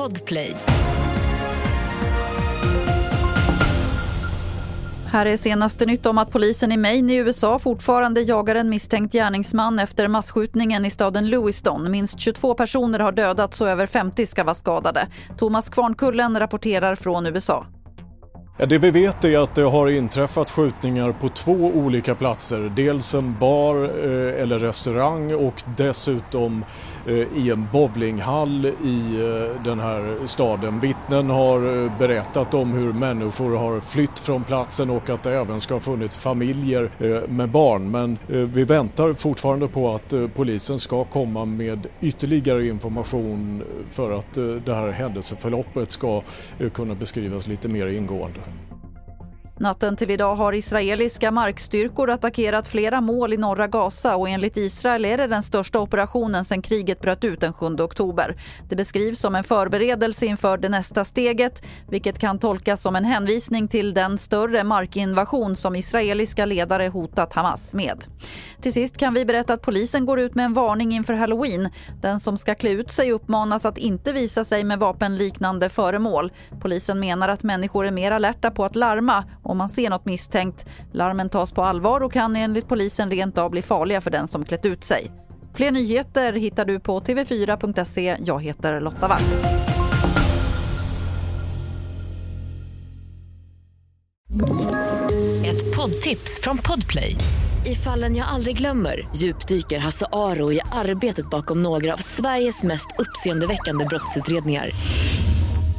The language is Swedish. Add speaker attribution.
Speaker 1: Podplay.
Speaker 2: Här är senaste nytt om att polisen i Maine i USA fortfarande jagar en misstänkt gärningsman efter massskjutningen i staden Lewiston. Minst 22 personer har dödats och över 50 ska vara skadade. Thomas Kvarnkullen rapporterar från USA.
Speaker 3: Ja, det vi vet är att det har inträffat skjutningar på två olika platser. Dels en bar eh, eller restaurang och dessutom eh, i en bowlinghall i eh, den här staden. Vittnen har eh, berättat om hur människor har flytt från platsen och att det även ska ha funnits familjer eh, med barn. Men eh, vi väntar fortfarande på att polisen ska komma med ytterligare information för att det här händelseförloppet ska kunna beskrivas lite mer ingående.
Speaker 2: Natten till idag har israeliska markstyrkor attackerat flera mål i norra Gaza och enligt Israel är det den största operationen sedan kriget bröt ut den 7 oktober. Det beskrivs som en förberedelse inför det nästa steget vilket kan tolkas som en hänvisning till den större markinvasion som israeliska ledare hotat Hamas med. Till sist kan vi berätta att polisen går ut med en varning inför halloween. Den som ska klä ut sig uppmanas att inte visa sig med vapenliknande föremål. Polisen menar att människor är mer alerta på att larma om man ser något misstänkt. Larmen tas på allvar och kan enligt polisen rent av bli farliga för den som klätt ut sig. Fler nyheter hittar du på tv4.se. Jag heter Lotta Wall.
Speaker 1: Ett poddtips från Podplay. I fallen jag aldrig glömmer djupdyker Hasse Aro i arbetet bakom några av Sveriges mest uppseendeväckande brottsutredningar.